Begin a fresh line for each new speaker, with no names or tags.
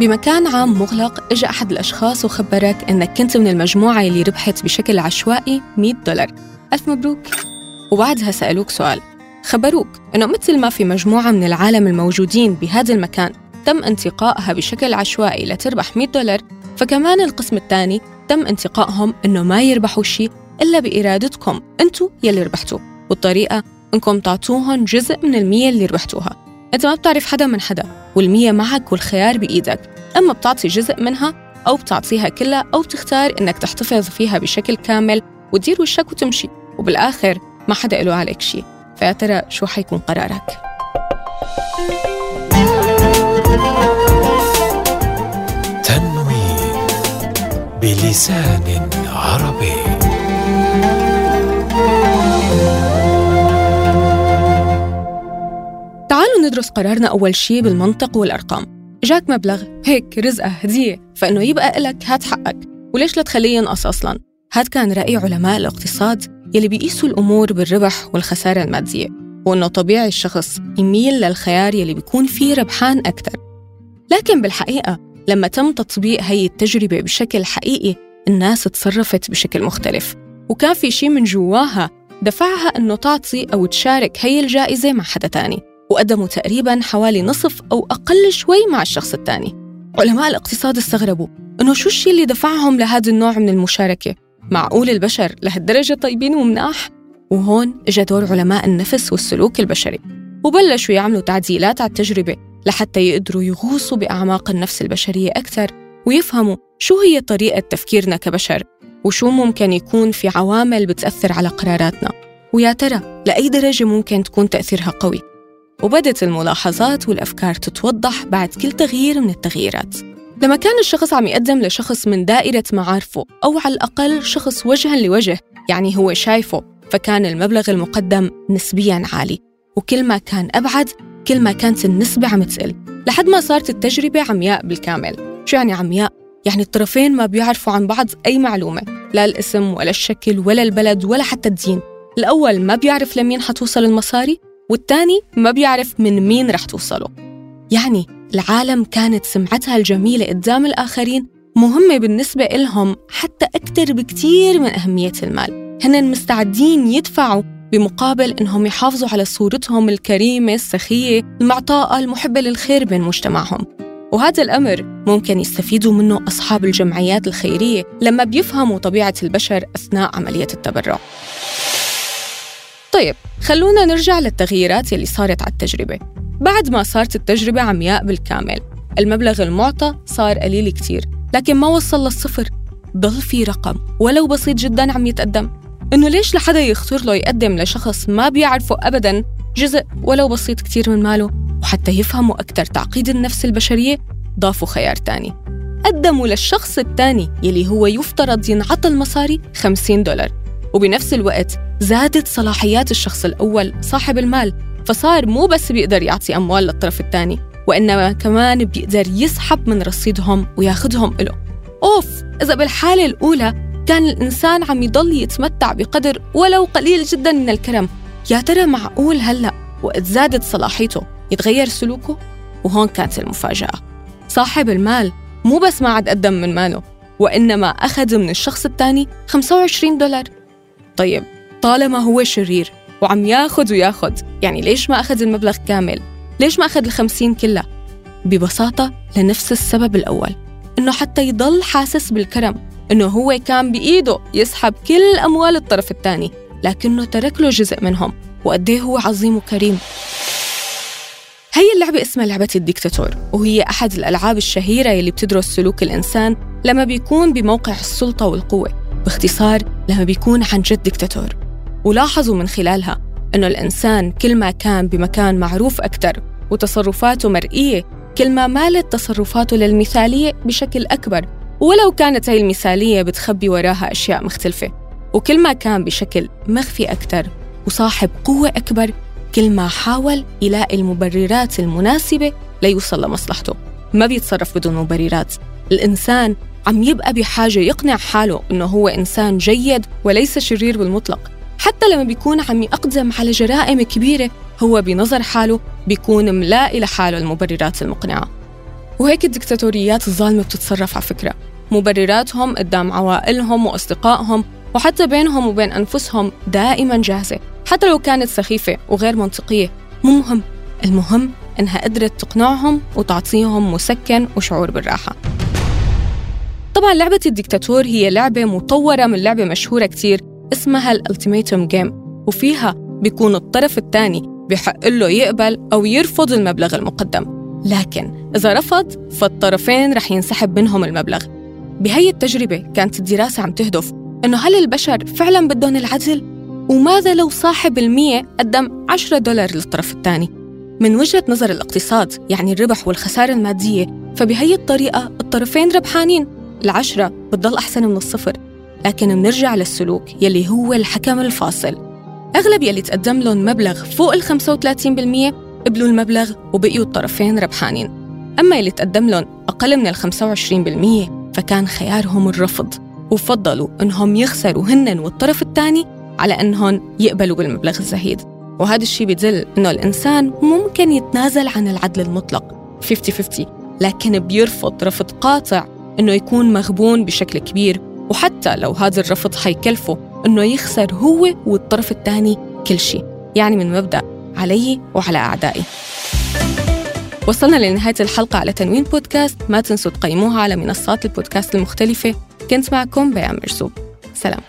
بمكان عام مغلق اجى أحد الأشخاص وخبرك إنك كنت من المجموعة اللي ربحت بشكل عشوائي 100 دولار. ألف مبروك. وبعدها سألوك سؤال. خبروك إنه مثل ما في مجموعة من العالم الموجودين بهذا المكان تم انتقائها بشكل عشوائي لتربح 100 دولار فكمان القسم الثاني تم انتقائهم إنه ما يربحوا شيء إلا بإرادتكم أنتوا يلي ربحتوا والطريقة إنكم تعطوهم جزء من المية اللي ربحتوها. أنت ما بتعرف حدا من حدا والمية معك والخيار بإيدك أما بتعطي جزء منها أو بتعطيها كلها أو بتختار إنك تحتفظ فيها بشكل كامل وتدير وشك وتمشي وبالآخر ما حدا له عليك شيء فيا ترى شو حيكون قرارك؟
تنوين بلسان عربي
ندرس قرارنا أول شيء بالمنطق والأرقام. جاك مبلغ. هيك رزقة هدية. فإنه يبقى إلك هات حقك. وليش لا تخليه ينقص أصلاً؟ هاد كان رأي علماء الاقتصاد يلي بيقيسوا الأمور بالربح والخسارة المادية. وإنه طبيعي الشخص يميل للخيار يلي بيكون فيه ربحان أكثر لكن بالحقيقة لما تم تطبيق هي التجربة بشكل حقيقي الناس تصرفت بشكل مختلف. وكان في شيء من جواها دفعها إنه تعطي أو تشارك هي الجائزة مع حدا تاني. وقدموا تقريبا حوالي نصف أو أقل شوي مع الشخص الثاني. علماء الاقتصاد استغربوا إنه شو الشيء اللي دفعهم لهذا النوع من المشاركة؟ معقول البشر لهالدرجة طيبين ومناح؟ وهون اجى دور علماء النفس والسلوك البشري وبلشوا يعملوا تعديلات على التجربة لحتى يقدروا يغوصوا بأعماق النفس البشرية أكثر ويفهموا شو هي طريقة تفكيرنا كبشر وشو ممكن يكون في عوامل بتأثر على قراراتنا. ويا ترى لأي درجة ممكن تكون تأثيرها قوي؟ وبدت الملاحظات والأفكار تتوضح بعد كل تغيير من التغييرات. لما كان الشخص عم يقدم لشخص من دائرة معارفه أو على الأقل شخص وجها لوجه يعني هو شايفه فكان المبلغ المقدم نسبيا عالي. وكل ما كان أبعد كل ما كانت النسبة عم تقل. لحد ما صارت التجربة عمياء بالكامل. شو يعني عمياء؟ يعني الطرفين ما بيعرفوا عن بعض أي معلومة. لا الاسم ولا الشكل ولا البلد ولا حتى الدين. الأول ما بيعرف لمين حتوصل المصاري؟ والتاني ما بيعرف من مين رح توصله. يعني العالم كانت سمعتها الجميلة قدام الآخرين مهمة بالنسبة إلهم حتى أكثر بكتير من أهمية المال. هن مستعدين يدفعوا بمقابل إنهم يحافظوا على صورتهم الكريمة السخية المعطاءة المحبة للخير بين مجتمعهم. وهذا الأمر ممكن يستفيدوا منه أصحاب الجمعيات الخيرية لما بيفهموا طبيعة البشر أثناء عملية التبرع. طيب خلونا نرجع للتغييرات يلي صارت على التجربة. بعد ما صارت التجربة عمياء بالكامل المبلغ المعطى صار قليل كتير لكن ما وصل للصفر. ضل في رقم ولو بسيط جدا عم يتقدم. إنه ليش لحدا يخطر له يقدم لشخص ما بيعرفه أبدا جزء ولو بسيط كتير من ماله وحتى يفهموا أكثر تعقيد النفس البشرية ضافوا خيار تاني. قدموا للشخص الثاني يلي هو يفترض ينعطى المصاري 50 دولار. وبنفس الوقت زادت صلاحيات الشخص الأول صاحب المال فصار مو بس بيقدر يعطي أموال للطرف الثاني وإنما كمان بيقدر يسحب من رصيدهم وياخدهم إله أوف! إذا بالحالة الأولى كان الإنسان عم يضل يتمتع بقدر ولو قليل جدا من الكرم. يا ترى معقول هلأ وقت زادت صلاحيته يتغير سلوكه؟ وهون كانت المفاجأة. صاحب المال مو بس ما عاد قدم من ماله وإنما أخذ من الشخص الثاني 25 دولار. طيب طالما هو شرير وعم ياخد وياخد يعني ليش ما أخذ المبلغ كامل؟ ليش ما أخذ الخمسين كلها؟ ببساطة لنفس السبب الأول إنه حتى يضل حاسس بالكرم إنه هو كان بإيده يسحب كل أموال الطرف الثاني لكنه ترك له جزء منهم وقديه هو عظيم وكريم هي اللعبة اسمها لعبة الديكتاتور وهي أحد الألعاب الشهيرة يلي بتدرس سلوك الإنسان لما بيكون بموقع السلطة والقوة باختصار لما بيكون عن جد ديكتاتور. ولاحظوا من خلالها أنه الإنسان كل ما كان بمكان معروف أكثر وتصرفاته مرئية كل ما مالت تصرفاته للمثالية بشكل أكبر. ولو كانت هاي المثالية بتخبي وراها أشياء مختلفة. وكل ما كان بشكل مخفي أكثر وصاحب قوة أكبر كل ما حاول يلاقي المبررات المناسبة ليوصل لمصلحته. ما بيتصرف بدون مبررات. الإنسان عم يبقى بحاجة يقنع حاله إنه هو إنسان جيد وليس شرير بالمطلق. حتى لما بيكون عم يقدم على جرائم كبيرة هو بنظر حاله بيكون ملاقي لحاله المبررات المقنعة. وهيك الدكتاتوريات الظالمة بتتصرف على فكرة. مبرراتهم قدام عوائلهم وأصدقائهم وحتى بينهم وبين أنفسهم دائما جاهزة. حتى لو كانت سخيفة وغير منطقية. مو مهم المهم إنها قدرت تقنعهم وتعطيهم مسكن وشعور بالراحة. طبعا لعبة الدكتاتور هي لعبة مطورة من لعبة مشهورة كتير اسمها الألتيميتوم جيم وفيها بيكون الطرف الثاني بحق له يقبل أو يرفض المبلغ المقدم لكن إذا رفض فالطرفين رح ينسحب منهم المبلغ بهي التجربة كانت الدراسة عم تهدف إنه هل البشر فعلا بدهم العدل؟ وماذا لو صاحب المية قدم 10 دولار للطرف الثاني؟ من وجهة نظر الاقتصاد يعني الربح والخسارة المادية فبهي الطريقة الطرفين ربحانين العشرة بتضل أحسن من الصفر لكن منرجع للسلوك يلي هو الحكم الفاصل. أغلب يلي تقدم لهم مبلغ فوق ال 35% قبلوا المبلغ وبقيوا الطرفين ربحانين. أما يلي تقدم لهم أقل من ال 25% فكان خيارهم الرفض وفضلوا إنهم يخسروا هن والطرف الثاني على إنهم يقبلوا بالمبلغ الزهيد. وهذا الشيء بيدل إنه الإنسان ممكن يتنازل عن العدل المطلق 50-50 لكن بيرفض رفض قاطع إنه يكون مغبون بشكل كبير وحتى لو هذا الرفض حيكلفه إنه يخسر هو والطرف الثاني كل شيء يعني من مبدأ علي وعلى أعدائي. وصلنا لنهاية الحلقة على تنوين بودكاست. ما تنسوا تقيموها على منصات البودكاست المختلفة. كنت معكم بيان مرزوق سلام.